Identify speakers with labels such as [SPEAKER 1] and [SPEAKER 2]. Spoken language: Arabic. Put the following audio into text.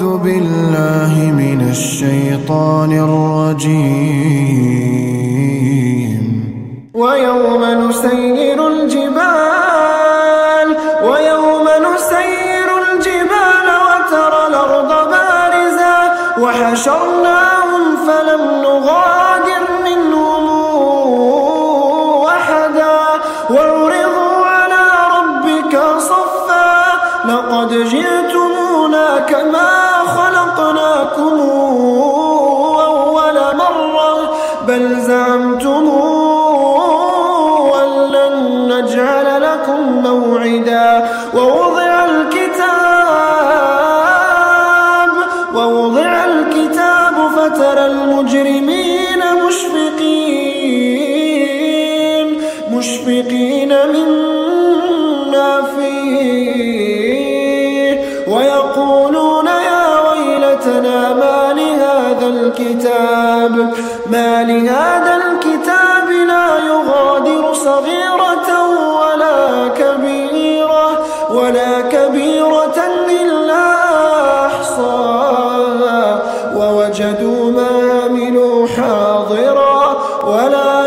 [SPEAKER 1] أعوذ بالله من الشيطان الرجيم.
[SPEAKER 2] ويوم نسير الجبال ويوم نسير الجبال وترى الأرض بارزة وحشرناهم فلم نغادر منهم أحدا. وعرضوا على ربك صفا لقد جئتمونا كما خلقناكم أول مرة بل زعمتم أن لن نجعل لكم موعدا. ووضع الكتاب ووضع الكتاب فترى المجرمين مشفقين مشفقين مما ويلتنا ما لهذا الكتاب ما لهذا الكتاب لا يغادر صغيرة ولا كبيرة ولا كبيرة إلا أحصاها ووجدوا ما عملوا حاضرا ولا